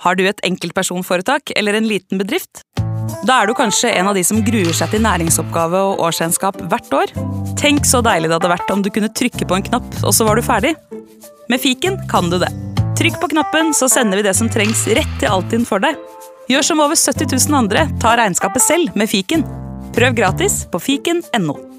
Har du et enkeltpersonforetak eller en liten bedrift? Da er du kanskje en av de som gruer seg til næringsoppgave og årsregnskap hvert år? Tenk så deilig det hadde vært om du kunne trykke på en knapp, og så var du ferdig. Med fiken kan du det. Trykk på knappen, så sender vi det som trengs rett til Altinn for deg. Gjør som over 70 000 andre, ta regnskapet selv med fiken. Prøv gratis på fiken.no.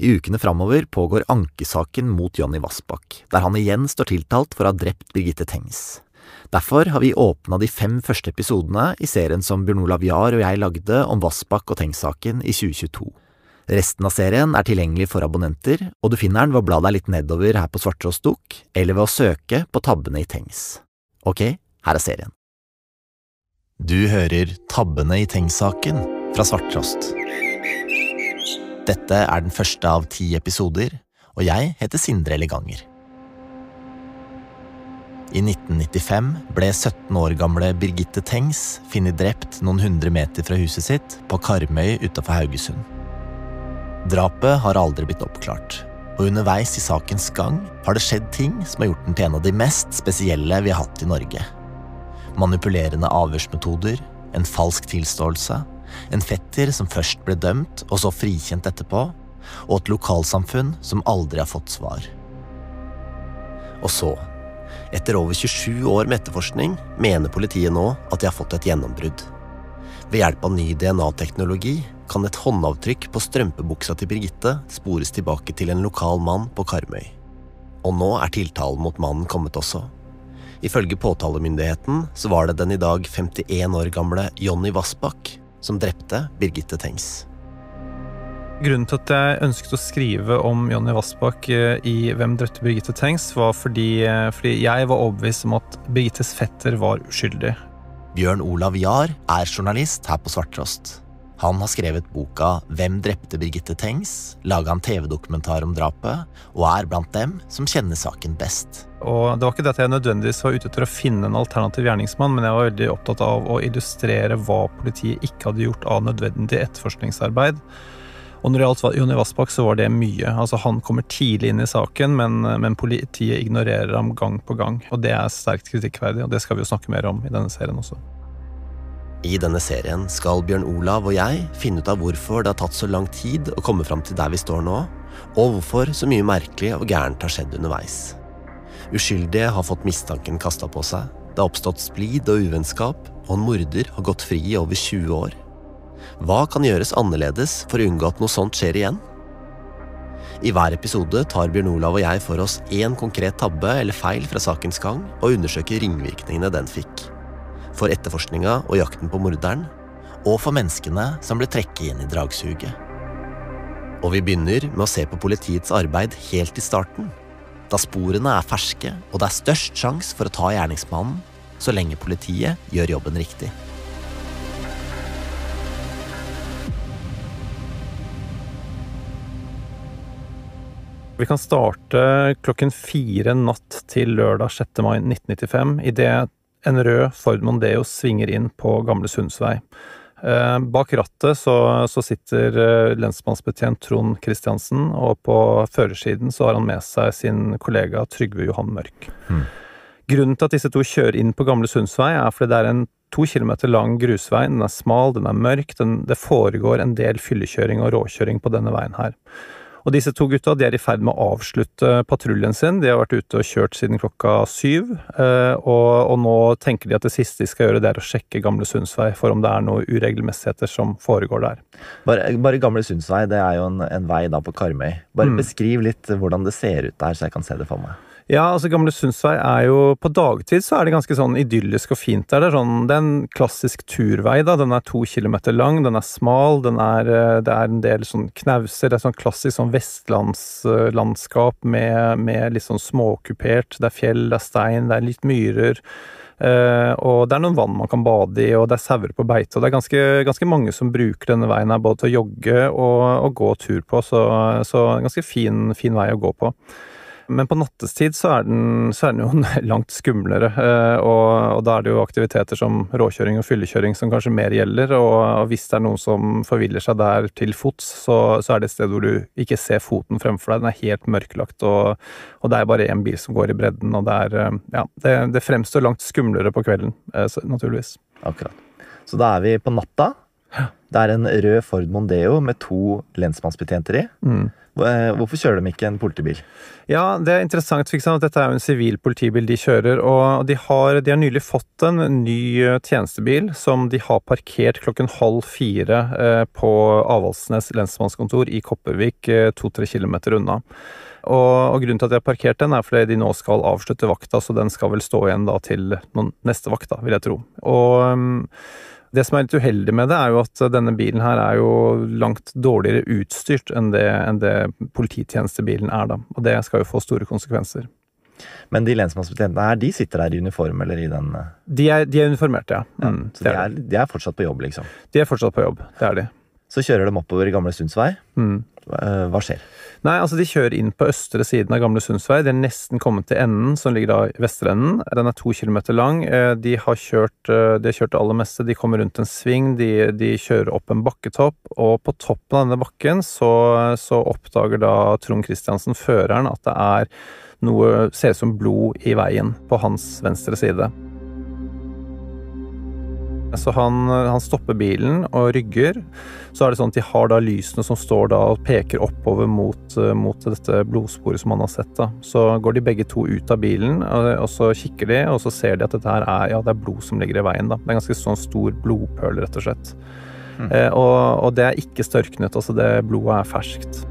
I ukene framover pågår ankesaken mot Jonny Vassbakk, der han igjen står tiltalt for å ha drept Birgitte Tengs. Derfor har vi åpna de fem første episodene i serien som Bjørn Olav Jahr og jeg lagde om Vassbakk og Tengs-saken i 2022. Resten av serien er tilgjengelig for abonnenter, og du finner den ved å bla deg litt nedover her på Svarttrost Dukk, eller ved å søke på tabbene i Tengs. Ok, her er serien. Du hører Tabbene i Tengs-saken fra Svarttrost. Dette er den første av ti episoder, og jeg heter Sindre Leganger. I 1995 ble 17 år gamle Birgitte Tengs funnet drept noen hundre meter fra huset sitt på Karmøy utenfor Haugesund. Drapet har aldri blitt oppklart, og underveis i sakens gang har det skjedd ting som har gjort den til en av de mest spesielle vi har hatt i Norge. Manipulerende avhørsmetoder, en falsk tilståelse, en fetter som først ble dømt og så frikjent etterpå, og et lokalsamfunn som aldri har fått svar. Og så, etter over 27 år med etterforskning, mener politiet nå at de har fått et gjennombrudd. Ved hjelp av ny DNA-teknologi kan et håndavtrykk på strømpebuksa til Birgitte spores tilbake til en lokal mann på Karmøy. Og nå er tiltalen mot mannen kommet også. Ifølge påtalemyndigheten så var det den i dag 51 år gamle Jonny Vassbakk som drepte Birgitte Tengs. Grunnen til at jeg ønsket å skrive om Jonny Vassbakk eh, i Hvem drepte Birgitte Tengs, var fordi, eh, fordi, jeg var overbevist om at Birgittes fetter var uskyldig. Bjørn Olav Jahr er journalist her på Svarttrost. Han har skrevet boka Hvem drepte Birgitte Tengs, laga en TV-dokumentar om drapet, og er blant dem som kjenner saken best. Og Det var ikke det at jeg nødvendigvis var ute etter å finne en alternativ gjerningsmann, men jeg var veldig opptatt av å illustrere hva politiet ikke hadde gjort av nødvendig etterforskningsarbeid. Og når det gjaldt Jonny Vassbakk, så var det mye. Altså Han kommer tidlig inn i saken, men, men, politiet ignorerer ham gang på gang. Og det er sterkt kritikkverdig, og det skal vi jo snakke mer om i denne serien også. I denne serien skal Bjørn Olav og jeg finne ut av hvorfor det har tatt så lang tid å komme fram til der vi står nå, og hvorfor så mye merkelig og gærent har skjedd underveis. Uskyldige har fått mistanken kasta på seg, det har oppstått splid og uvennskap, og en morder har gått fri i over 20 år. Hva kan gjøres annerledes for å unngå at noe sånt skjer igjen? I hver episode tar Bjørn Olav og jeg for oss én konkret tabbe eller feil fra sakens gang og undersøker ringvirkningene den fikk. For etterforskninga og jakten på morderen, og for menneskene som ble trekket inn i dragsuget. Og vi begynner med å se på politiets arbeid helt i starten. Da sporene er ferske, og det er størst sjanse for å ta gjerningsmannen så lenge politiet gjør jobben riktig. Vi kan starte klokken fire natt til lørdag 6. mai 1995 idet en rød Ford Mondeo svinger inn på Gamle Sundsvei. Eh, bak rattet så, så sitter eh, lensmannsbetjent Trond Kristiansen, og på førersiden så har han med seg sin kollega Trygve Johan Mørk. Mm. Grunnen til at disse to kjører inn på Gamle Sundsvei, er fordi det er en to kilometer lang grusvei. Den er smal, den er mørk, den, det foregår en del fyllekjøring og råkjøring på denne veien her. Og disse to gutta de er i ferd med å avslutte patruljen sin. De har vært ute og kjørt siden klokka syv, eh, og, og, nå tenker de at det siste de skal gjøre, det er å sjekke Gamle Sundsvei for om det er noen uregelmessigheter som foregår der. Bare, bare Gamle Sundsvei, det er jo en, en vei da på Karmøy. Bare mm. beskriv litt hvordan det ser ut der, så jeg kan se det for meg. Ja, altså Gamle Sundsvei er jo På dagtid så er det ganske sånn idyllisk og fint der. Det er, sånn, det er en klassisk turvei, da. Den er to kilometer lang, den er smal, den er, eh, det er en del sånn knauser. Det er sånn klassisk sånn vestlandslandskap med, med litt sånn småkupert. Det er fjell, det er stein, det er litt myrer. Uh, og det er noen vann man kan bade i, og det er sauer på beite. Og det er ganske, ganske, mange som bruker denne veien her både til å jogge og, og gå tur på, så, så ganske fin, fin vei å gå på. Men på nattestid så er den, så er den jo langt skumlere, eh, og, og, da er det jo aktiviteter som råkjøring og fyllekjøring som kanskje mer gjelder, og, og hvis det er noen som forviller seg der til fots, så, så, er det et sted hvor du ikke ser foten fremfor deg, den er helt mørklagt, og, og det er bare én bil som går i bredden, og det er eh, Ja, det, det fremstår langt skumlere på kvelden, eh, naturligvis. Akkurat. Så da er vi på natta. Det er en rød Ford Mondeo med to lensmannsbetjenter i. Mm. Eh, hvorfor kjører de ikke en politibil? Ja, Det er interessant. at Dette er jo en sivil politibil de kjører. og de har, de har, nylig fått en ny eh, tjenestebil som de har parkert klokken halv fire eh, på Avaldsnes lensmannskontor i Kopervik, to-tre kilometer unna. Og, og, Grunnen til at de har parkert den, er fordi de nå skal avslutte vakta, så den skal vel stå igjen da til neste vakt, da, vil jeg tro. Og mm, det som er litt uheldig med det, er jo at denne bilen her er jo langt dårligere utstyrt enn det, enn det polititjenestebilen er, da. Og det skal jo få store konsekvenser. Men de lensmannsbetjentene her, de sitter der i uniform, eller i den eh? De er, de er uniformerte, ja. Mm, ja så de er, de er, fortsatt på jobb, liksom? De er fortsatt på jobb, det er de. Så kjører de oppover Gamle Sundsvei. Mm. Hva skjer? Nei, altså De kjører inn på østre siden av Gamle Sundsvei. De er nesten kommet til enden, som ligger da i vestrenden. Den er to kilometer lang. Eh, de har kjørt eh, de har kjørt det aller meste. De kommer rundt en sving, de, de kjører opp en bakketopp, og på toppen av denne bakken så, så oppdager da Trond Kristiansen, føreren, at det er noe ser ut som blod i veien på hans venstre side. Så han, han, stopper bilen og rygger. Så er det sånn at de har da lysene som står da og peker oppover mot, mot dette blodsporet som han har sett. da. Så går de begge to ut av bilen, og, så kikker de, og så ser de at dette her er, ja, det er blod som ligger i veien. da. Det er en ganske sånn stor blodpøl, rett og slett. Mm. Eh, og, og, det er ikke størknet, altså det blodet er ferskt.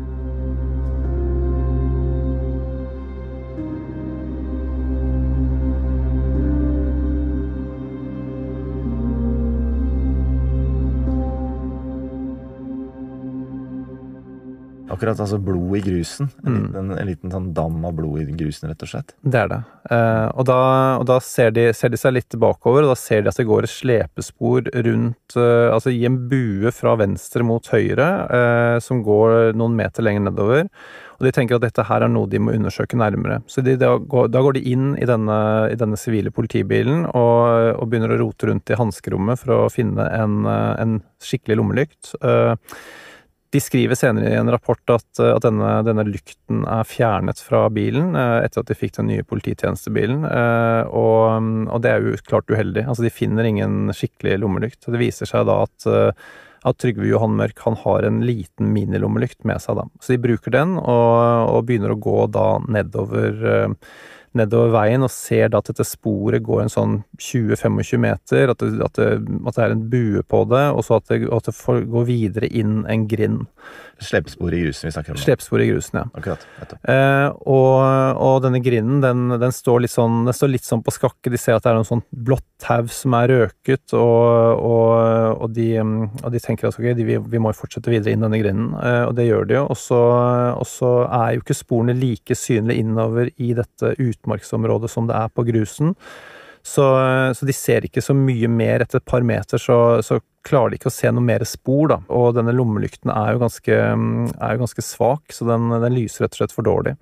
Akkurat, altså blod i grusen. En, mm. liten, en liten sånn dam av blod i grusen, rett og slett. Det er det. Eh, og da, og da ser, de, ser, de, seg litt bakover, og da ser de at det går et slepespor rundt eh, Altså i en bue fra venstre mot høyre, eh, som går noen meter lenger nedover. Og de tenker at dette her er noe de må undersøke nærmere. Så de, da, går, da, går, de inn i denne, sivile politibilen og, og, begynner å rote rundt i hanskerommet for å finne en, eh, en skikkelig lommelykt. Eh, de skriver senere i en rapport at, eh, at denne, denne, lykten er fjernet fra bilen eh, etter at de fikk den nye polititjenestebilen, eh, og, og, det er jo klart uheldig. Altså, de finner ingen skikkelig lommelykt. Det viser seg da at, at Trygve Johan Mørk han har en liten minilommelykt med seg. da. Så de bruker den og, og begynner å gå da nedover nedover veien og ser da at dette sporet går en sånn 20-25 meter, at det, at, det, at det, er en bue på det, og så at det, at det får gå videre inn en grind. Slepespor i grusen vi snakker om? Slepespor i grusen, ja. Akkurat. Eh, og, og, denne grinden den, den, står litt sånn, den står litt sånn på skakke. De ser at det er noe sånt blått tau som er røket, og, og, og de, de, tenker at okay, de, vi, vi, må fortsette videre inn denne grinden. Eh, og det gjør de jo. Og så er jo ikke sporene like synlige innover i dette utmarksområdet som det er på grusen. Så, så, de ser ikke så mye mer. Etter et par meter så, så, klarer de ikke å se noe mer spor, da. Og denne lommelykten er jo ganske, er jo ganske svak, så den, den, lyser rett og slett for dårlig.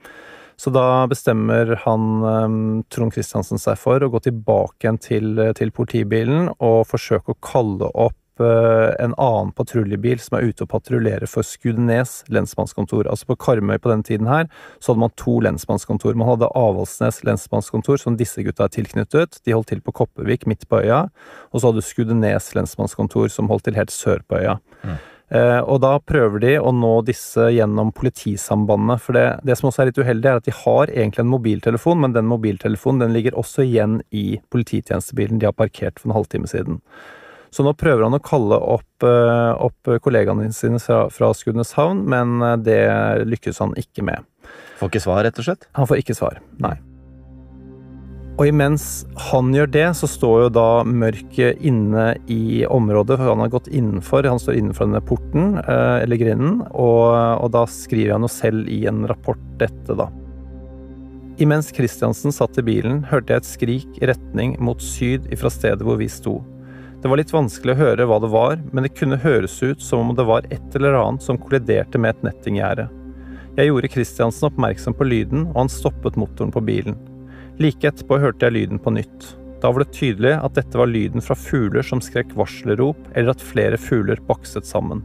Så da bestemmer han Trond Kristiansen seg for å gå tilbake igjen til, til politibilen og forsøke å kalle opp Eh, en annen patruljebil som er ute og patruljerer for Skudenes lensmannskontor. Altså På Karmøy på den tiden her, så hadde man to lensmannskontor. Man hadde Avaldsnes lensmannskontor, som disse gutta er tilknyttet. De holdt til på Kopervik, midt på øya. Og så hadde du Skudenes lensmannskontor, som holdt til helt sør på øya. Mm. Eh, og da prøver de å nå disse gjennom politisambandet. For det, det, som også er litt uheldig, er at de har egentlig en mobiltelefon, men den mobiltelefonen den ligger også igjen i polititjenestebilen de har parkert for en halvtime siden. Så nå prøver han å kalle opp, eh, opp kollegaene sine fra, fra Skudeneshavn, men eh, det lykkes han ikke med. Får ikke svar, rett og slett? Han får ikke svar, nei. Og imens han gjør det, så står jo da mørket inne i området, for han har gått innenfor. Han står innenfor denne porten, eh, eller grinden, og, og da skriver han jo selv i en rapport dette, da. Imens Kristiansen satt i bilen, hørte jeg et skrik i retning mot syd ifra stedet hvor vi sto. Det var litt vanskelig å høre hva det var, men det kunne høres ut som om det var et eller annet som kolliderte med et nettinggjerde. Jeg gjorde Kristiansen oppmerksom på lyden, og han stoppet motoren på bilen. Like etterpå hørte jeg lyden på nytt. Da var det tydelig at dette var lyden fra fugler som skrek varselrop, eller at flere fugler bakset sammen.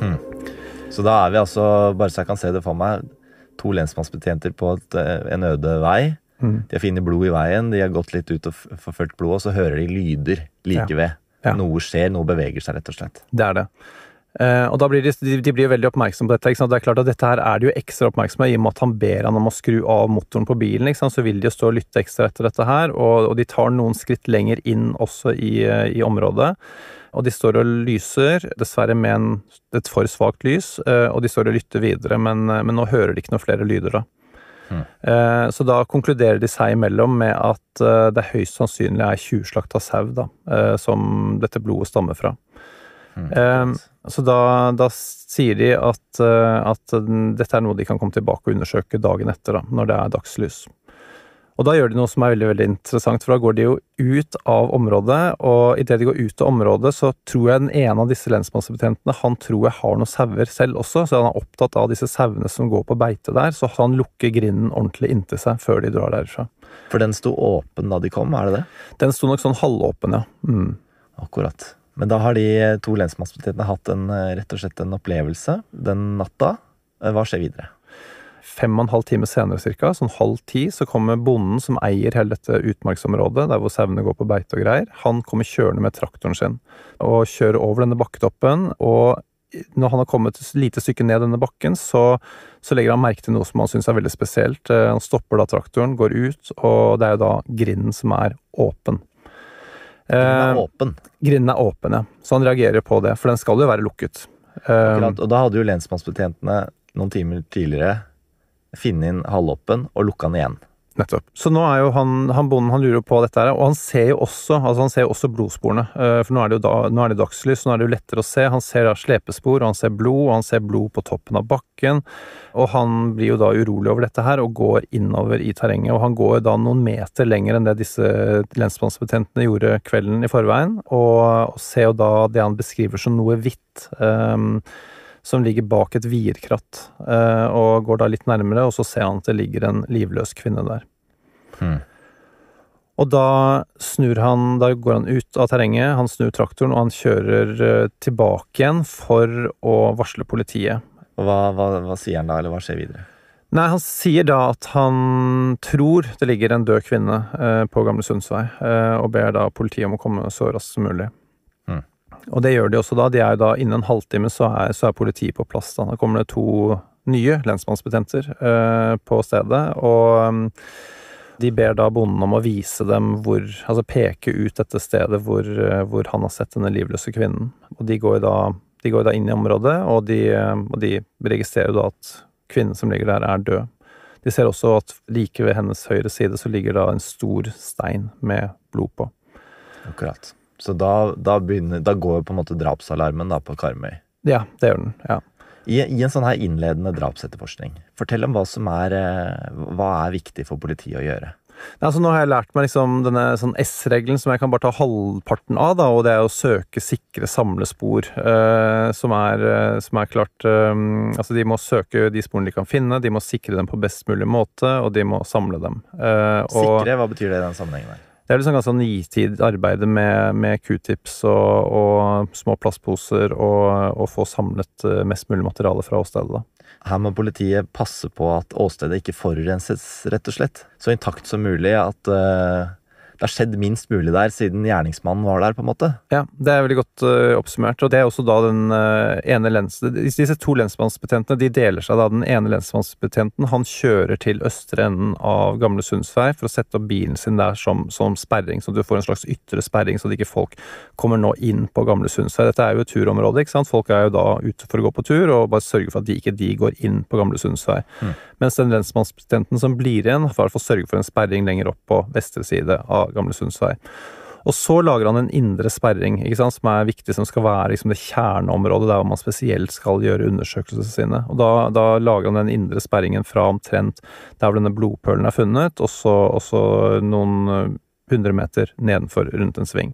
Hmm. Så da er vi altså, bare så jeg kan se det for meg, to lensmannsbetjenter på et, eh, en øde vei. Mm. De har funnet blod i veien, de har gått litt ut og forfulgt blod, og så hører de lyder like ved. Ja. Noe skjer, noe beveger seg, rett og slett. Det er det. Uh, og da blir de, de, blir veldig oppmerksomme på dette. Det er klart at Dette her er de jo ekstra oppmerksomme i og med at han ber han om å skru av motoren på bilen. Så vil de jo stå og lytte ekstra etter dette her, og, og de tar noen skritt lenger inn også i, uh, i området. Og de står og lyser, dessverre med en, et for svakt lys, uh, og de står og lytter videre, men, men, nå hører de ikke noen flere lyder, da. Mm. Så da konkluderer de seg imellom med at det høyst sannsynlig er tjuvslakta sau da, som dette blodet stammer fra. Mm. Så da, da, sier de at, at, dette er noe de kan komme tilbake og undersøke dagen etter, da, når det er dagslys. Og da gjør de noe som er veldig veldig interessant, for da går de jo ut av området, og idet de går ut av området, så tror jeg den ene av disse lensmannsbetjentene han tror jeg har noen sauer selv også, så han er opptatt av disse sauene som går på beite der, så han lukker grinden ordentlig inntil seg før de drar derfra. For den sto åpen da de kom, er det det? Den sto nok sånn halvåpen, ja. Mm. Akkurat. Men da har de to lensmannsbetjentene hatt en, rett og slett en opplevelse den natta. Hva skjer videre? fem og en halv time senere, cirka, sånn halv ti, så kommer bonden som eier hele dette utmarksområdet, der hvor sauene går på beite og greier. Han kommer kjørende med traktoren sin og kjører over denne bakketoppen. og når han har kommet et lite stykke ned denne bakken, så, så legger han merke til noe som han syns er veldig spesielt. Eh, han stopper da traktoren, går ut, og det er jo da grinden som er åpen. Grinden er åpen? Eh, grinden er åpen, ja. Så han reagerer på det, for den skal jo være lukket. Akkurat, og da hadde jo lensmannsbetjentene noen timer tidligere finne inn halvåpen og lukka den igjen. Nettopp. Så nå er jo han, han bonden han lurer på dette her, og han ser jo også altså han ser jo også blodsporene. Eh, for nå er det jo da, nå er det dagslys, nå er det jo lettere å se. Han ser da slepespor, og han ser blod, og han ser blod på toppen av bakken. Og han blir jo da urolig over dette her og går innover i terrenget. Og han går jo da noen meter lenger enn det disse lensmannsbetjentene gjorde kvelden i forveien, og, og ser jo da det han beskriver som noe hvitt. Um, som ligger bak et vierkratt, eh, og går da litt nærmere, og så ser han at det ligger en livløs kvinne der. Hmm. Og da snur han, da går han ut av terrenget, han snur traktoren, og han kjører eh, tilbake igjen for å varsle politiet. Hva, hva, hva sier han da, eller hva skjer videre? Nei, han sier da at han tror det ligger en død kvinne eh, på Gamle Sundsvei, eh, og ber da politiet om å komme så raskt som mulig. Og det gjør de også da. De er jo da Innen en halvtime så er, så er politiet på plass. da. Da kommer det to nye lensmannsbetjenter uh, på stedet. Og um, de ber da bonden om å vise dem hvor Altså peke ut dette stedet hvor, uh, hvor han har sett denne livløse kvinnen. Og de går da, de går da inn i området, og de, og de registrerer da at kvinnen som ligger der, er død. De ser også at like ved hennes høyre side så ligger da en stor stein med blod på. Akkurat. Så da, da, begynner, da går på en måte drapsalarmen da på Karmøy. Ja, det gjør den. ja. I, I, en sånn her innledende drapsetterforskning, fortell om hva som er, eh, hva er viktig for politiet å gjøre. Altså, nå har jeg lært meg liksom denne sånn S-regelen som jeg kan bare ta halvparten av, da, og det er å søke sikre samlespor. Eh, som, er, eh, som, er, klart eh, Altså, de må søke de sporene de kan finne, de må sikre dem på best mulig måte, og de må samle dem. Eh, og, sikre, hva betyr det i den sammenhengen? her? Det er liksom ganske sånn nitid arbeid med, med q-tips og, og, små plastposer og, og, få samlet eh, mest mulig materiale fra åstedet. Her må politiet passe på at åstedet ikke forurenses, rett og slett. Så intakt som mulig at uh, det har skjedd minst mulig der siden gjerningsmannen var der, på en måte. Ja, det er veldig godt uh, oppsummert. Og det er også da den uh, ene lens... Disse to lensmannsbetjentene de deler seg da. Den ene lensmannsbetjenten han kjører til østre enden av Gamle Sundsvei for å sette opp bilen sin der som, som sperring, så du får en slags ytre sperring, så ikke folk kommer nå inn på Gamle Sundsvei. Dette er jo et turområde, ikke sant. Folk er jo da ute for å gå på tur, og bare sørge for at de ikke de går inn på Gamle Sundsvei. Mm. Mens den lensmannsbetjenten som blir igjen, får sørge for en sperring lenger opp på vestre side av Gamle Sundsvei. Og så lager han en indre sperring ikke sant, som er viktig, som skal være liksom, det kjerneområdet der man spesielt skal gjøre undersøkelsene sine. Og da, da, lager han den indre sperringen fra omtrent der hvor denne blodpølen er funnet, og så noen eh, hundre meter nedenfor rundt en sving.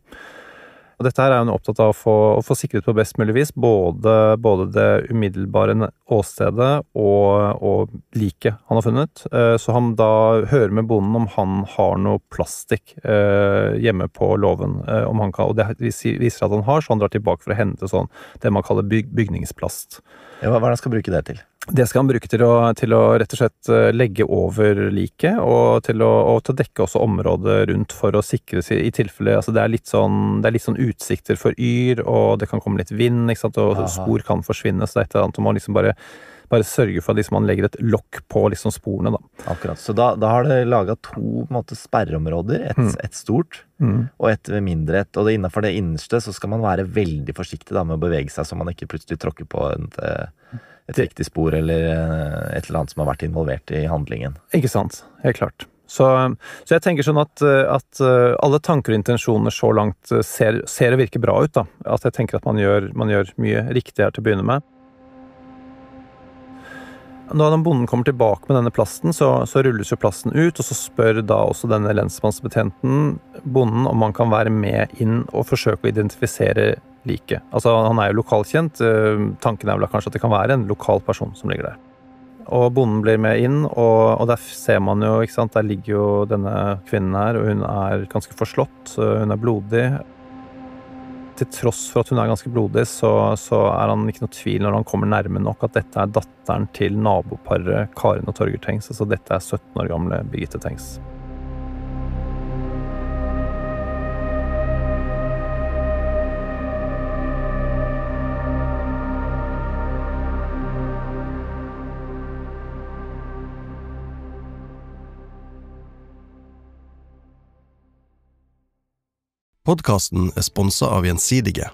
Og dette her er hun opptatt av å få, å få sikret på best mulig vis, både, både det umiddelbare åstedet og, og liket han har funnet. Eh, så han da hører med bonden om han har noe plastikk eh, hjemme på låven. Eh, og det viser at han har, så han drar tilbake for å hente sånn det man kaller byg, bygningsplast. Ja, hva er det han skal bruke det til? Det skal han bruke til å, til å, rett og slett eh, legge over liket, og til å, og til å dekke også området rundt for å sikre seg i tilfelle altså det, er litt sånn, det er litt sånn utsikter for yr, og det kan komme litt vind, ikke sant, og Aha. spor kan forsvinne. Så det er et eller annet om å liksom bare, bare sørge for at liksom man legger et lokk på liksom sporene. Da. Akkurat. Så da, da har dere laga to måte, sperreområder. Et, mm. et stort mm. og et mindre et. Og innafor det innerste så skal man være veldig forsiktig da, med å bevege seg, så man ikke plutselig tråkker på et et riktig spor eller eh, et eller annet som har vært involvert i handlingen. Ikke sant. Helt klart. Så, så jeg tenker sånn at, at, eh, alle tanker og intensjoner så langt eh, ser, ser og virker bra ut. da. At jeg tenker at man gjør, man gjør mye riktig her til å begynne med. Når bonden kommer tilbake med denne plasten, så, så, rulles jo plasten ut, og så spør da også denne lensmannsbetjenten bonden om han kan være med inn og forsøke å identifisere like. Altså, han er jo lokalkjent. Eh, tanken er vel kanskje at det kan være en lokal person som ligger der. Og bonden blir med inn, og, og der ser man jo, ikke sant, der ligger jo denne kvinnen her, og hun er ganske forslått. Hun er blodig. Til tross for at hun er ganske blodig, så, så er han ikke noe tvil når han kommer nærme nok at dette er datteren til naboparet Karin og Torger Tengs. Altså dette er 17 år gamle Birgitte Tengs. Podkasten er sponsa av Gjensidige.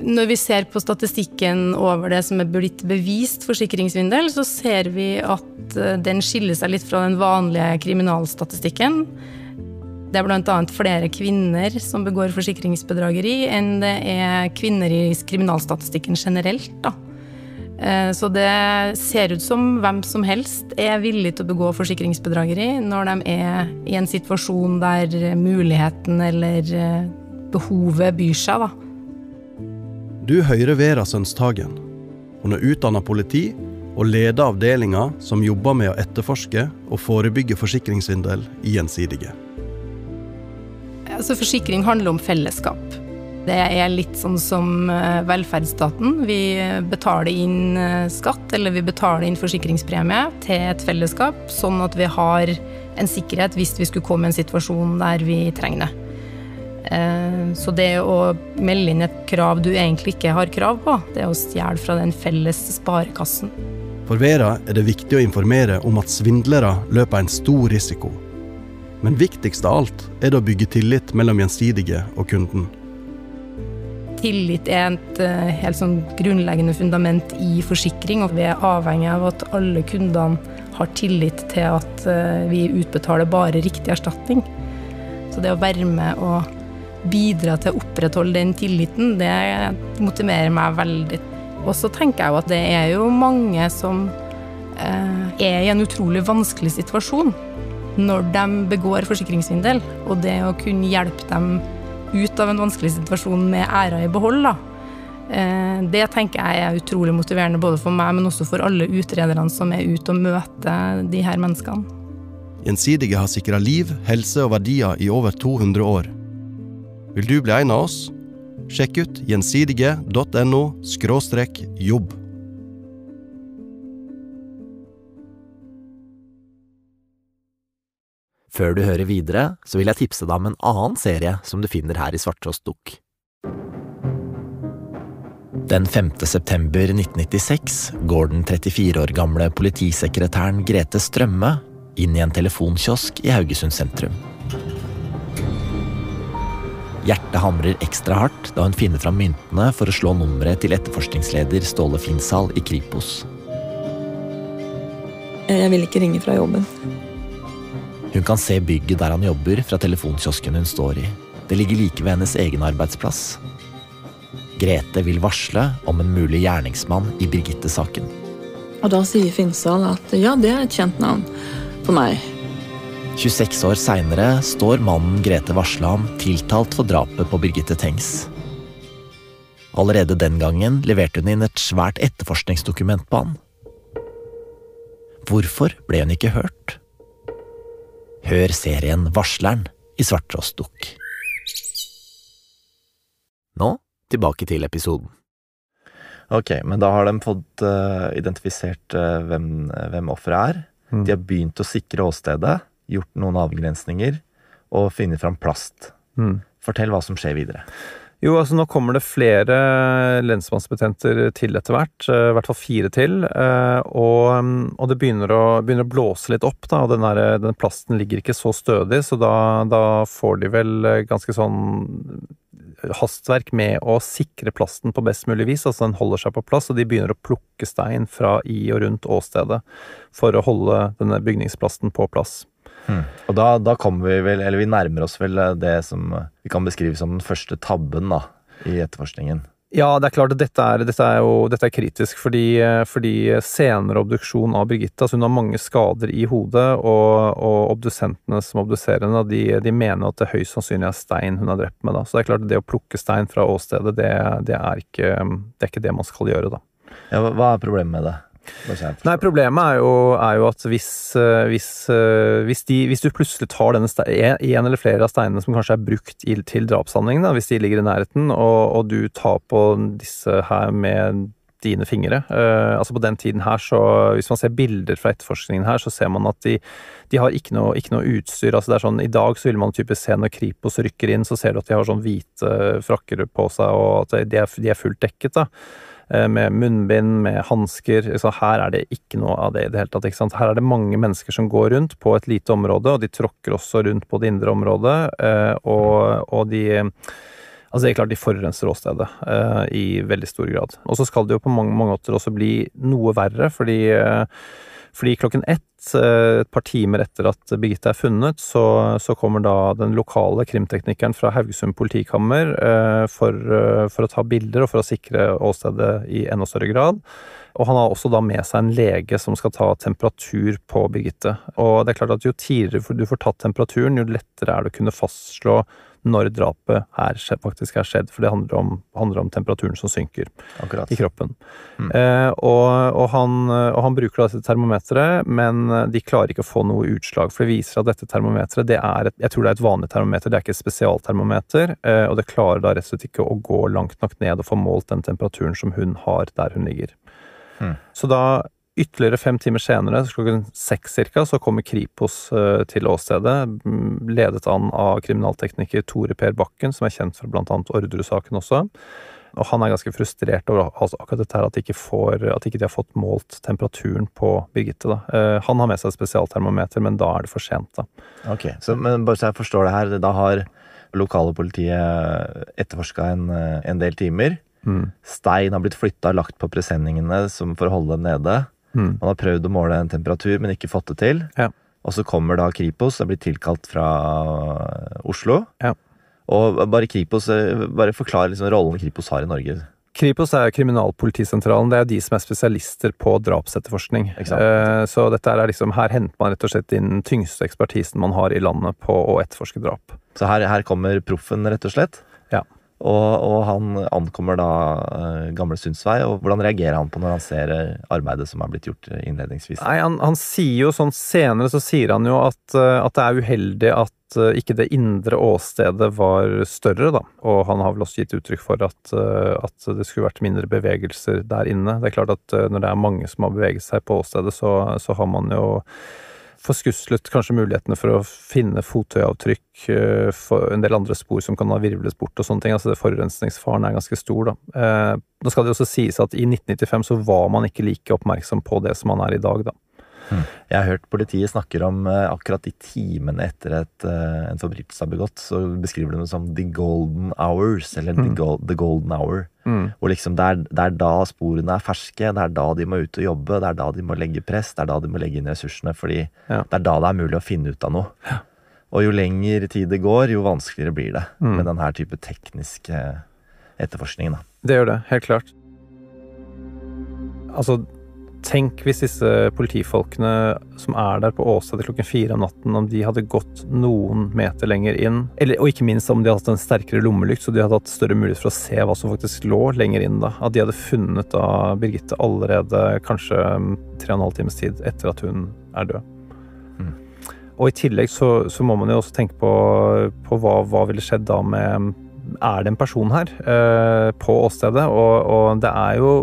Når vi ser på statistikken over det som er blitt bevist forsikringssvindel, så ser vi at eh, den skiller seg litt fra den vanlige kriminalstatistikken. Det er bl.a. flere kvinner som begår forsikringsbedrageri, enn det er kvinner i kriminalstatistikken generelt. da. Eh, så det ser ut som hvem som helst er villig til å begå forsikringsbedrageri når de er i en situasjon der muligheten eller eh, behovet byr seg, da. Du hører Vera Sønstagen. Hun er utdanna politi og leder avdelinga som jobber med å etterforske og forebygge forsikringssvindel i Gjensidige. Altså, forsikring handler om fellesskap. Det er litt sånn som eh, velferdsstaten. Vi betaler inn eh, skatt, eller vi betaler inn forsikringspremie til et fellesskap, sånn at vi har en sikkerhet hvis vi skulle komme i en situasjon der vi trenger det. Eh, så det å melde inn et krav du egentlig ikke har krav på, det er å stjele fra den felles sparekassen. For Vera er det viktig å informere om at svindlere løper en stor risiko. Men viktigst av alt er det å bygge tillit mellom gjensidige og kunden tillit er et eh, helt sånn grunnleggende fundament i forsikring, og vi er avhengig av at alle kundene har tillit til at eh, vi utbetaler bare riktig erstatning. Så det å være med og bidra til å opprettholde den tilliten, det motiverer meg veldig. Og så tenker jeg jo at det er jo mange som eh, er i en utrolig vanskelig situasjon når de begår forsikringssvindel, og det å kunne hjelpe dem ut av en vanskelig situasjon med æra i behold. Da. Eh, det tenker jeg er utrolig motiverende både for meg, men også for alle utrederne som er ute og møter de her menneskene. Gjensidige har sikra liv, helse og verdier i over 200 år. Vil du bli en av oss? Sjekk ut gjensidige.no jobb. Før du hører videre, så vil jeg tipse deg om en annen serie som du finner her i Svarttrost Dukk. Den 5. september 1996 går den 34 år gamle politisekretæren Grete Strømme inn i en telefonkiosk i Haugesund sentrum. Hjertet hamrer ekstra hardt da hun finner fram myntene for å slå nummeret til etterforskningsleder Ståle Finnsal i Kripos. Jeg vil ikke ringe fra jobben. Hun kan se bygget der han jobber, fra telefonkiosken hun står i. Det ligger like ved hennes egen arbeidsplass. Grete vil varsle om en mulig gjerningsmann i Birgitte-saken. Og Da sier Finnsal at ja, det er et kjent navn for meg. 26 år seinere står mannen Grete varsla om tiltalt for drapet på Birgitte Tengs. Allerede den gangen leverte hun inn et svært etterforskningsdokument på han. Hvorfor ble hun ikke hørt? Hør serien Varsleren i Svarttrost Dukk. Nå tilbake til episoden. Ok, men da har de fått uh, identifisert uh, hvem, hvem offeret er. Mm. De har begynt å sikre åstedet, gjort noen avgrensninger og funnet fram plast. Mm. Fortell hva som skjer videre. Jo, altså nå kommer det flere lensmannsbetjenter til etter hvert, eh, i hvert fall fire til. eh, Og, mm, og det begynner å, begynner å blåse litt opp, da, og den, der, den plasten ligger ikke så stødig, så da, da får de vel eh, ganske sånn hastverk med å sikre plasten på best mulig vis, altså den holder seg på plass, og de begynner å plukke stein fra i og rundt åstedet for å holde denne bygningsplasten på plass. Og da, da kommer vi vel, eller vi nærmer oss vel det som vi kan beskrive som den første tabben da, i etterforskningen. Ja, det er klart at dette er, dette er jo dette er kritisk, fordi, fordi senere obduksjon av Birgitta altså Hun har mange skader i hodet, og, og obdusentene som obduserer henne, de, de mener at det høyst sannsynlig er stein hun har drept med. Da. Så det er klart at det å plukke stein fra åstedet, det, det, er, ikke, det er ikke det man skal gjøre, da. Ja, hva er problemet med det? Nei, problemet er jo, er jo at hvis, eh, hvis, eh, hvis, de, hvis du plutselig tar denne ste- en eller flere av steinene som kanskje er brukt til drapshandlingen, hvis de ligger i nærheten, og, og du tar på disse her med dine fingre. Uh, altså På den tiden her, så hvis man ser bilder fra etterforskningen her, så ser man at de, de har ikke noe, ikke noe utstyr. altså det er sånn, I dag så vil man typisk se når Kripos rykker inn, så ser du at de har sånn hvite frakker på seg, og at de er, de er fullt dekket. da med munnbind, med hansker. Her er det ikke noe av det i det hele tatt. Ikke sant? Her er det mange mennesker som går rundt på et lite område, og de tråkker også rundt på det indre området. eh, Og, og de Altså det er klart De forurenser åstedet eh, i veldig stor grad. Og så skal det jo på mange, mange måter også bli noe verre, fordi, eh, fordi klokken ett, eh, et par timer etter at Birgitte er funnet, så, så kommer da den lokale krimteknikeren fra Haugesund politikammer eh, for, eh, for å ta bilder og for å sikre åstedet i enda større grad. Og han har også da med seg en lege som skal ta temperatur på Birgitte. Og det er klart at jo tidligere du får tatt temperaturen, jo lettere er det å kunne fastslå når drapet er, faktisk er skjedd, for det handler om, handler om temperaturen som synker Akkurat. i kroppen. Mm. Eh, og, og, han, og han bruker dette termometeret, men de klarer ikke å få noe utslag, for det viser at dette termometeret, det er et, jeg tror det er et vanlig termometer, det er ikke et spesialtermometer, eh, og det klarer da rett og slett ikke å gå langt nok ned og få målt den temperaturen som hun har der hun ligger. Mm. Så da Ytterligere fem timer senere, klokken seks cirka, så kommer Kripos eh, til åstedet, mm, ledet an av kriminaltekniker Tore Per Bakken, som er kjent fra blant annet Orderud-saken også. Og han er ganske frustrert over altså, akkurat dette her, at, de ikke får, at ikke de har fått målt temperaturen på Birgitte. Da. Eh, Han har med seg et spesialtermometer, men da er det for sent. Da. Ok, så, Men bare så jeg forstår det her, da har lokale politiet etterforska en, eh, en del timer. Mm. Stein har blitt flytta, lagt på presenningene som for å holde dem nede. Mm. Man har prøvd å måle en temperatur, men ikke fått det til. Ja. Og så kommer da Kripos, er blir tilkalt fra Oslo. Ja. Og bare Kripos, eh, bare forklar liksom rollen Kripos har i Norge. Kripos er kriminalpolitisentralen. Det er de som er spesialister på drapsetterforskning. Eh, Så dette er liksom, her henter man rett og slett inn den tyngste ekspertisen man har i landet på å etterforske drap. Så her, her kommer proffen, rett og slett. Og, og han ankommer da eh, Gamle Sundsvei. Og hvordan reagerer han på når han ser eh, arbeidet som er blitt gjort eh, innledningsvis? Nei, han, han sier jo sånn senere så sier han jo at, at det er uheldig at ikke det indre åstedet var større, da. Og han har vel også gitt uttrykk for at, at det skulle vært mindre bevegelser der inne. Det er klart at når det er mange som har beveget seg på åstedet, så, så har man jo forskuslet kanskje mulighetene for å finne fottøyavtrykk, eh, en del andre spor som kan ha virvles bort og sånne ting. Altså det forurensningsfaren er ganske stor, da. Eh, Nå skal det også sies at i 1995 så var man ikke like oppmerksom på det som man er i dag, da. Jeg har hørt politiet snakker om eh, akkurat de timene etter at eh, en forbrytelse er begått, så beskriver de det som the golden hours, eller the, Mm. the golden hour. Mm. Hvor liksom det er, det er da sporene er ferske, det er da de må ut og jobbe, det er da de må legge press, det er da de må legge inn ressursene, fordi Ja. det er da det er mulig å finne ut av noe. Og jo lengre tid det går, jo vanskeligere blir det Mm. med denne type teknisk etterforskning. Da. Det gjør det, helt klart. Altså, Tenk hvis disse politifolkene som er der på åstedet klokken fire om natten, om de hadde gått noen meter lenger inn. Eller, og ikke minst om de hadde hatt en sterkere lommelykt, så de hadde hatt større mulighet for å se hva som faktisk lå lenger inn. da. At de hadde funnet da Birgitte allerede kanskje um, tre og en halv times tid etter at hun er død. Mm. Og i tillegg så, så, må man jo også tenke på, på hva, hva ville skjedd da med Er det en person her eh, på åstedet? Og, og det er jo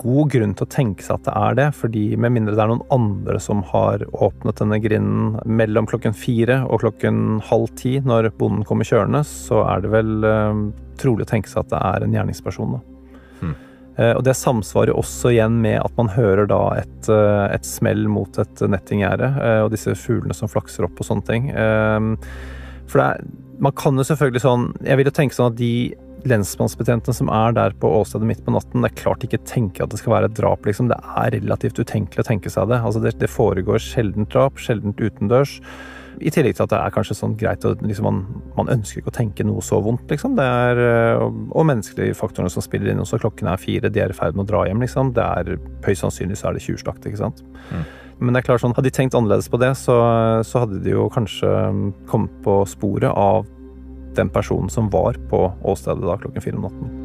god grunn til å tenke seg at det er det, fordi med mindre det er noen andre som har åpnet denne grinden mellom klokken fire og klokken halv ti når bonden kommer kjørende, så er det vel eh, trolig å tenke seg at det er en gjerningsperson. Da. Hmm. Eh, og det samsvarer også igjen med at man hører da et, uh, et smell mot et nettinggjerde, og disse fuglene som flakser opp og sånne ting. for det er, man kan jo selvfølgelig sånn Jeg vil jo tenke sånn at de lensmannsbetjentene som er der på åstedet midt på natten, det er klart ikke tenker at det skal være et drap, liksom. Det er relativt utenkelig å tenke seg det. Altså, det, det foregår sjeldent drap, sjeldent utendørs. I tillegg til at det er kanskje sånn greit å liksom, man, man, ønsker ikke å tenke noe så vondt, liksom. Det er, eh, og menneskelige faktorene som spiller inn også. Klokken er fire, de er i ferd med å dra hjem, liksom. Det er Høyst sannsynlig så er det tjuvslakt, ikke sant. Mm. Men det er klart sånn, hadde de tenkt annerledes på det, så, så hadde de jo kanskje kommet på sporet av den personen som var på åstedet da klokken fire om natten.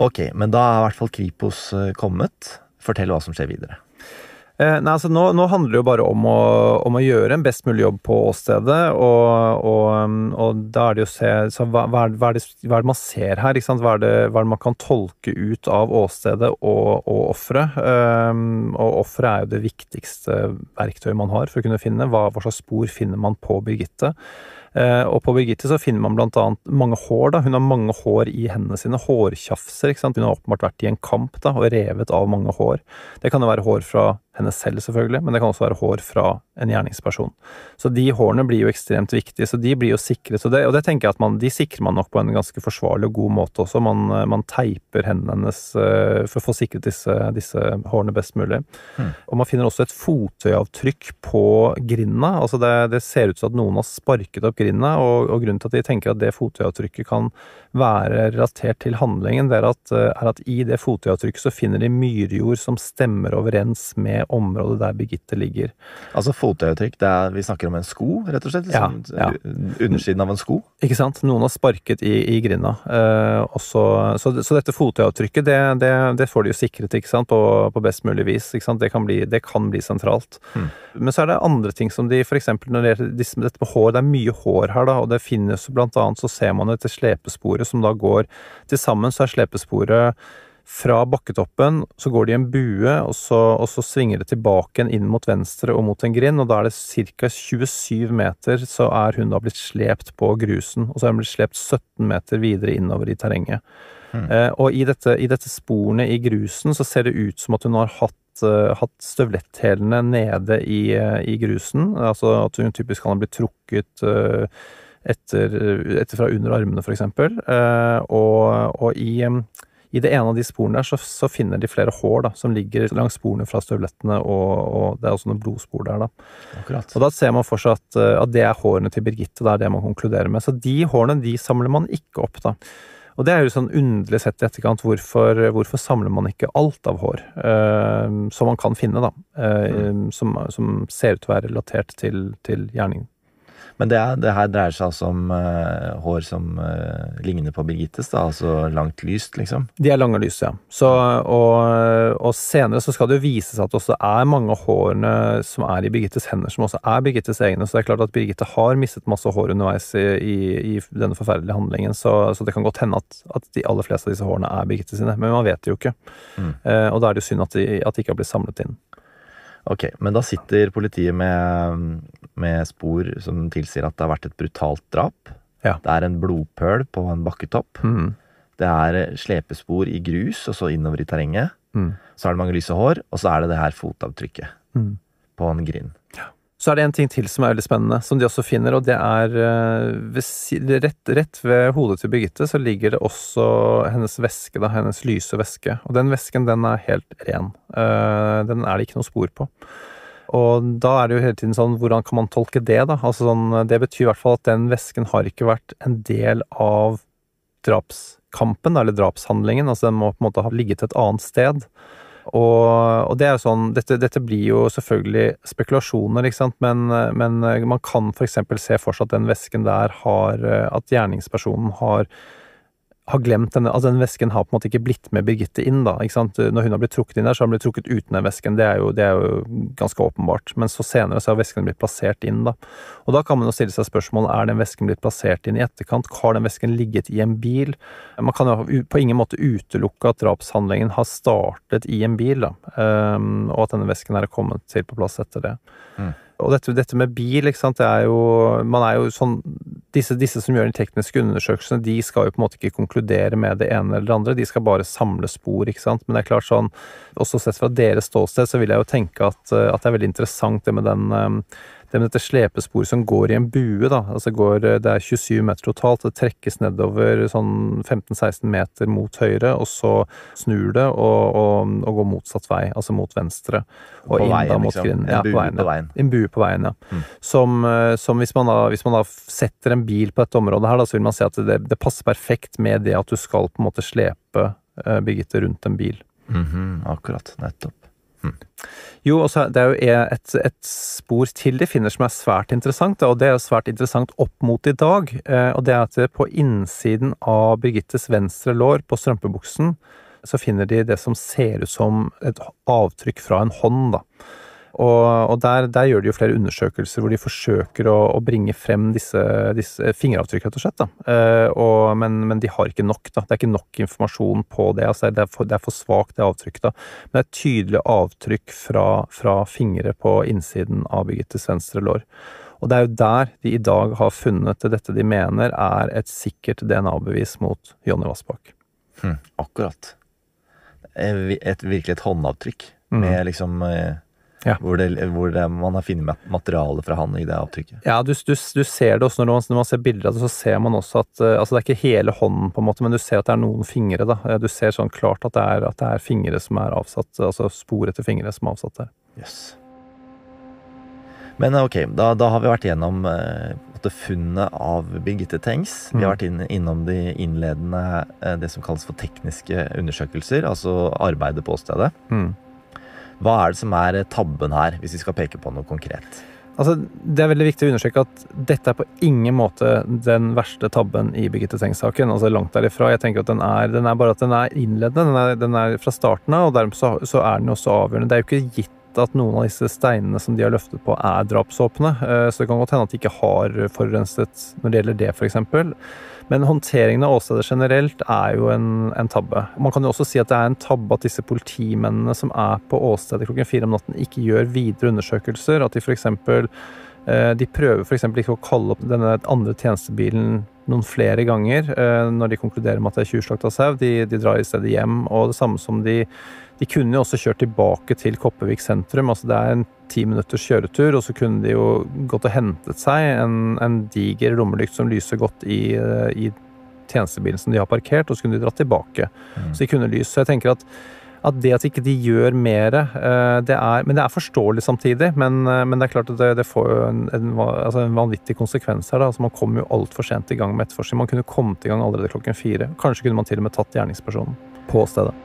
Ok, men da er i hvert fall Kripos eh, kommet. Fortell hva som skjer videre. Eh, nei, altså nå, nå, handler det jo bare om å, om å, gjøre en best mulig jobb på åstedet, og, og, um, og da er det jo å se så hva, hva, er det, hva, er det, man ser her? Hva er, det, hva, er det, man kan tolke ut av åstedet og, og offeret? Um, og offeret er jo det viktigste verktøyet man har for å kunne finne. Hva, slags spor finner man på Birgitte? Uh, og på Birgitte så finner man blant annet mange hår. da, Hun har mange hår i hendene sine. Hårtjafser. ikke sant? Hun har åpenbart vært i en kamp da, og revet av mange hår. Det kan jo være hår fra henne selv, selvfølgelig, men det kan også være hår fra en gjerningsperson. Så de hårene blir jo ekstremt viktige, så de blir jo sikret. Og det, og det tenker jeg at man, de sikrer man nok på en ganske forsvarlig og god måte også. Man, man teiper hendene hennes uh, for å få sikret disse, disse hårene best mulig. Mm. Og man finner også et fotøyavtrykk på grinda. Altså det, det, ser ut som at noen har sparket opp grinda, og, og, grunnen til at de tenker at det fotøyavtrykket kan være relatert til handlingen, det er at, er at i det fotøyavtrykket så finner de myrjord som stemmer overens med området der Birgitte ligger. Altså fotavtrykk, det vi snakker om en sko, rett og slett? Liksom, ja, ja. Undersiden av en sko? Ikke sant. Noen har sparket i, i grinda. Uh, så, så, så, dette fotavtrykket, det, det, det, får de jo sikret ikke sant, på, på best mulig vis. Ikke sant? Det, kan bli, det kan bli sentralt. Hmm. Men så er det andre ting som de f.eks. når det gjelder dette med hår, det er mye hår her, da, og det finnes blant annet så ser man etter slepesporet som da går Til sammen så er slepesporet fra bakketoppen så går det i en bue, og så, og så svinger det tilbake inn mot venstre og mot en grind, og da er det ca. 27 meter, så er hun da blitt slept på grusen. Og så er hun blitt slept 17 meter videre innover i terrenget. Mm. Eh, og i dette, i dette sporene i grusen så ser det ut som at hun har hatt, uh, hatt støvletthælene nede i, uh, i, grusen. Altså at hun typisk kan ha blitt trukket uh, etter, etter, fra under armene, f.eks. Og, og i i det ene av de sporene der så, så, finner de flere hår da, som ligger langs sporene fra støvlettene, og, og, det er også noen blodspor der. da. Akkurat. Og Da ser man for seg at, eh, at, det er hårene til Birgitte. Det er det man konkluderer med. Så de hårene de samler man ikke opp. da. Og det er jo sånn underlig sett i etterkant. Hvorfor, hvorfor samler man ikke alt av hår uh, som man kan finne, da? Uh, mm. som, som, ser ut til å være relatert til, til gjerningen. Men det, det, her dreier seg altså om uh, hår som uh, ligner på Birgittes, da, altså langt lyst, liksom? De er lange og lyse, ja. Så, og, og, senere så skal det jo vise seg at det også er mange av hårene som er i Birgittes hender, som også er Birgittes egne. Så det er klart at Birgitte har mistet masse hår underveis i, i, i denne forferdelige handlingen, så, så, det kan godt hende at, at, de aller fleste av disse hårene er Birgitte sine, men man vet det jo ikke. Mm. Uh, og da er det jo synd at de, at de ikke har blitt samlet inn. Ok, men da sitter politiet med, med spor som tilsier at det har vært et brutalt drap. Ja. Det er en blodpøl på en bakketopp. Mm. Det er slepespor i grus og så innover i terrenget. Mm. Så er det mange lyse hår, og så er det det her fotavtrykket mm. på en grind. Ja. Så er det en ting til som er veldig spennende, som de også finner, og det er eh, ved, rett, rett, ved hodet til Birgitte så ligger det også hennes væske, da, hennes lyse væske. Og den væsken, den er helt ren. Uh, den er det ikke noe spor på. Og da er det jo hele tiden sånn, hvordan kan man tolke det, da? Altså sånn, det betyr i hvert fall at den væsken har ikke vært en del av drapskampen, eller drapshandlingen. Altså den må på en måte ha ligget et annet sted. Og, og, det er jo sånn dette, dette, blir jo selvfølgelig spekulasjoner, ikke sant, men, men man kan f.eks. se for seg at den vesken der har At gjerningspersonen har har glemt denne Altså, den vesken har på en måte ikke blitt med Birgitte inn, da. ikke sant? Når hun har blitt trukket inn der, så har hun blitt trukket uten den vesken. Det er, jo, det er jo ganske åpenbart. Men så senere så har vesken blitt plassert inn, da. Og da kan man jo stille seg spørsmål er den vesken blitt plassert inn i etterkant. Har den vesken ligget i en bil? Man kan jo på ingen måte utelukke at drapshandlingen har startet i en bil, da. Um, og at denne vesken er kommet til på plass etter det. Mm. Og dette, dette, med bil, ikke sant, det er jo Man er jo sånn disse, disse, som gjør de tekniske undersøkelsene, de skal jo på en måte ikke konkludere med det ene eller det andre, de skal bare samle spor, ikke sant. Men det er klart sånn, også sett fra deres ståsted, så vil jeg jo tenke at, at det er veldig interessant det med den det med dette slepesporet som går i en bue, da. Altså går, det er 27 meter totalt. Det trekkes nedover sånn 15-16 meter mot høyre, og så snur det og, og, og, går motsatt vei, altså mot venstre. Og på inn veien, da mot liksom. grinden. En bue på veien. På veien. En bue på veien, ja. Mm. Som, eh, som hvis, man da, hvis, man da, setter en bil på dette området her, da, så vil man se at det, det passer perfekt med det at du skal på en måte slepe uh, Birgitte rundt en bil. Mm -hmm, akkurat. Nettopp. Jo, også, det er jo et, et, spor til de finner som er svært interessant, og det er jo svært interessant opp mot i dag. Eh, og det er at på innsiden av Birgittes venstre lår på strømpebuksen så finner de det som ser ut som et avtrykk fra en hånd, da. Og, og der, der, gjør de jo flere undersøkelser hvor de forsøker å, å bringe frem disse, disse fingeravtrykk, rett og slett. Eh, og, men, men, de har ikke nok. da. Det er ikke nok informasjon på det. altså Det er for, det er for svakt, det avtrykket. da. Men det er et tydelig avtrykk fra, fra fingre på innsiden av Birgittes venstre lår. Og det er jo der de i dag har funnet dette de mener er et sikkert DNA-bevis mot Jonny Vassbakk. Hm, akkurat. Et, virkelig et håndavtrykk mm. med liksom eh, ja. Hvor, det, hvor det, man har funnet materiale fra han i det avtrykket. Ja, du, du, du ser det også når man, når man, ser bilder av det, så ser man også at uh, altså Det er ikke hele hånden, på en måte, men du ser at det er noen fingre. da. Du ser sånn klart at det er, at det er fingre som er avsatt, altså spor etter fingre som er avsatt der. Yes. Men ok, da, da, har vi vært gjennom eh, funnet av Birgitte Tengs. Vi har mm. vært inn, innom de innledende, eh, det som kalles for tekniske undersøkelser, altså arbeidet på stedet. Mm. Hva er det som er tabben her, hvis vi skal peke på noe konkret? Altså, det er veldig viktig å understreke at dette er på ingen måte den verste tabben i Birgitte Tengs-saken. altså Langt derifra. Jeg tenker at den er, den er bare at den er innledende. Den er, den er fra starten av, og dermed så, så, er den også avgjørende. Det er jo ikke gitt at noen av disse steinene som de har løftet på, er drapsåpne. Eh, så det kan godt hende at de ikke har forurenset når det gjelder det, f.eks. Men håndteringen av åstedet generelt er jo en, en, tabbe. Man kan jo også si at det er en tabbe at disse politimennene som er på åstedet klokken fire om natten, ikke gjør videre undersøkelser. At de f.eks. Eh, de prøver f.eks. ikke å kalle opp denne andre tjenestebilen noen flere ganger eh, når de konkluderer med at det er tjuvslakta sau. De, de, drar i stedet hjem. Og det samme som de De kunne jo også kjørt tilbake til Kopervik sentrum. altså Det er en ti minutters kjøretur, og så kunne de jo gått og hentet seg en, en diger rommelykt som lyser godt i, eh, i, tjenestebilen som de har parkert, og så kunne de dratt tilbake. Mm. Så de kunne lyse. Så jeg tenker at, at det at ikke de gjør mer eh, det er, Men det er forståelig samtidig. Men, eh, men det er klart at det, det får jo en, en, altså en, vanvittig konsekvens her. Da. Altså man kom jo altfor sent i gang med etterforskning. Man kunne kommet i gang allerede klokken fire. Kanskje kunne man til og med tatt gjerningspersonen på stedet.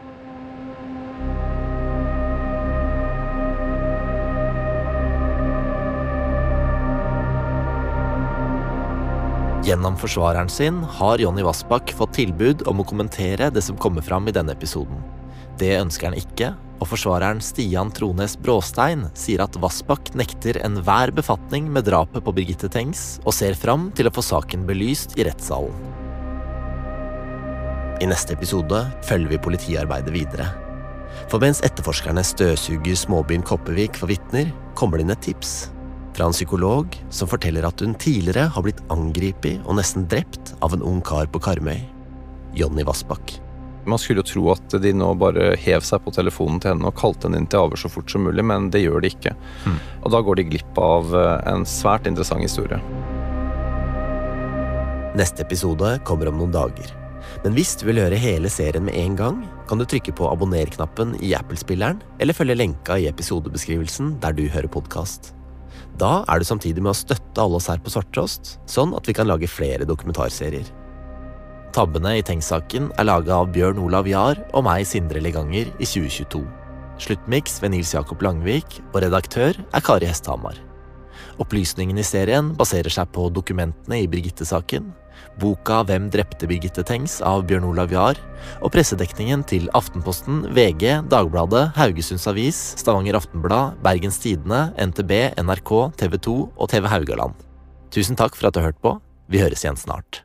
Gjennom forsvareren sin har Jonny Vassbakk fått tilbud om å kommentere det som kommer fram i denne episoden. Det ønsker han ikke, og forsvareren Stian Trones Bråstein sier at Vassbakk nekter enhver befatning med drapet på Birgitte Tengs, og ser fram til å få saken belyst i rettssalen. I neste episode følger vi politiarbeidet videre. For mens etterforskerne støvsuger småbyen Kopervik for vitner, kommer det inn et tips fra en psykolog som forteller at hun tidligere har blitt angrepet og nesten drept av en ung kar på Karmøy, Jonny Vassbakk. Man skulle jo tro at de nå bare hev seg på telefonen til henne og kalte henne inn til avhør så fort som mulig, men det gjør de ikke. Mm. Og da går de glipp av eh, en svært interessant historie. Neste episode kommer om noen dager. Men hvis du vil høre hele serien med en gang, kan du trykke på abonner-knappen i Apple-spilleren, eller følge lenka i episodebeskrivelsen der du hører podkast. Da er du samtidig med å støtte alle oss her på Svarttrost, sånn at vi kan lage flere dokumentarserier. Tabbene i Tengs-saken er laga av Bjørn Olav Jahr og meg, Sindre Leganger, i 2022. Sluttmiks ved Nils Jakob Langvik, og redaktør er Kari Hesthamar. Opplysningene i serien baserer seg på dokumentene i Birgitte-saken, boka Hvem drepte Birgitte Tengs av Bjørn Olav Jahr, og pressedekningen til Aftenposten, VG, Dagbladet, Haugesunds Avis, Stavanger Aftenblad, Bergens Tidende, NTB, NRK, TV 2 og TV Haugaland. Tusen takk for at du har hørt på. Vi høres igjen snart.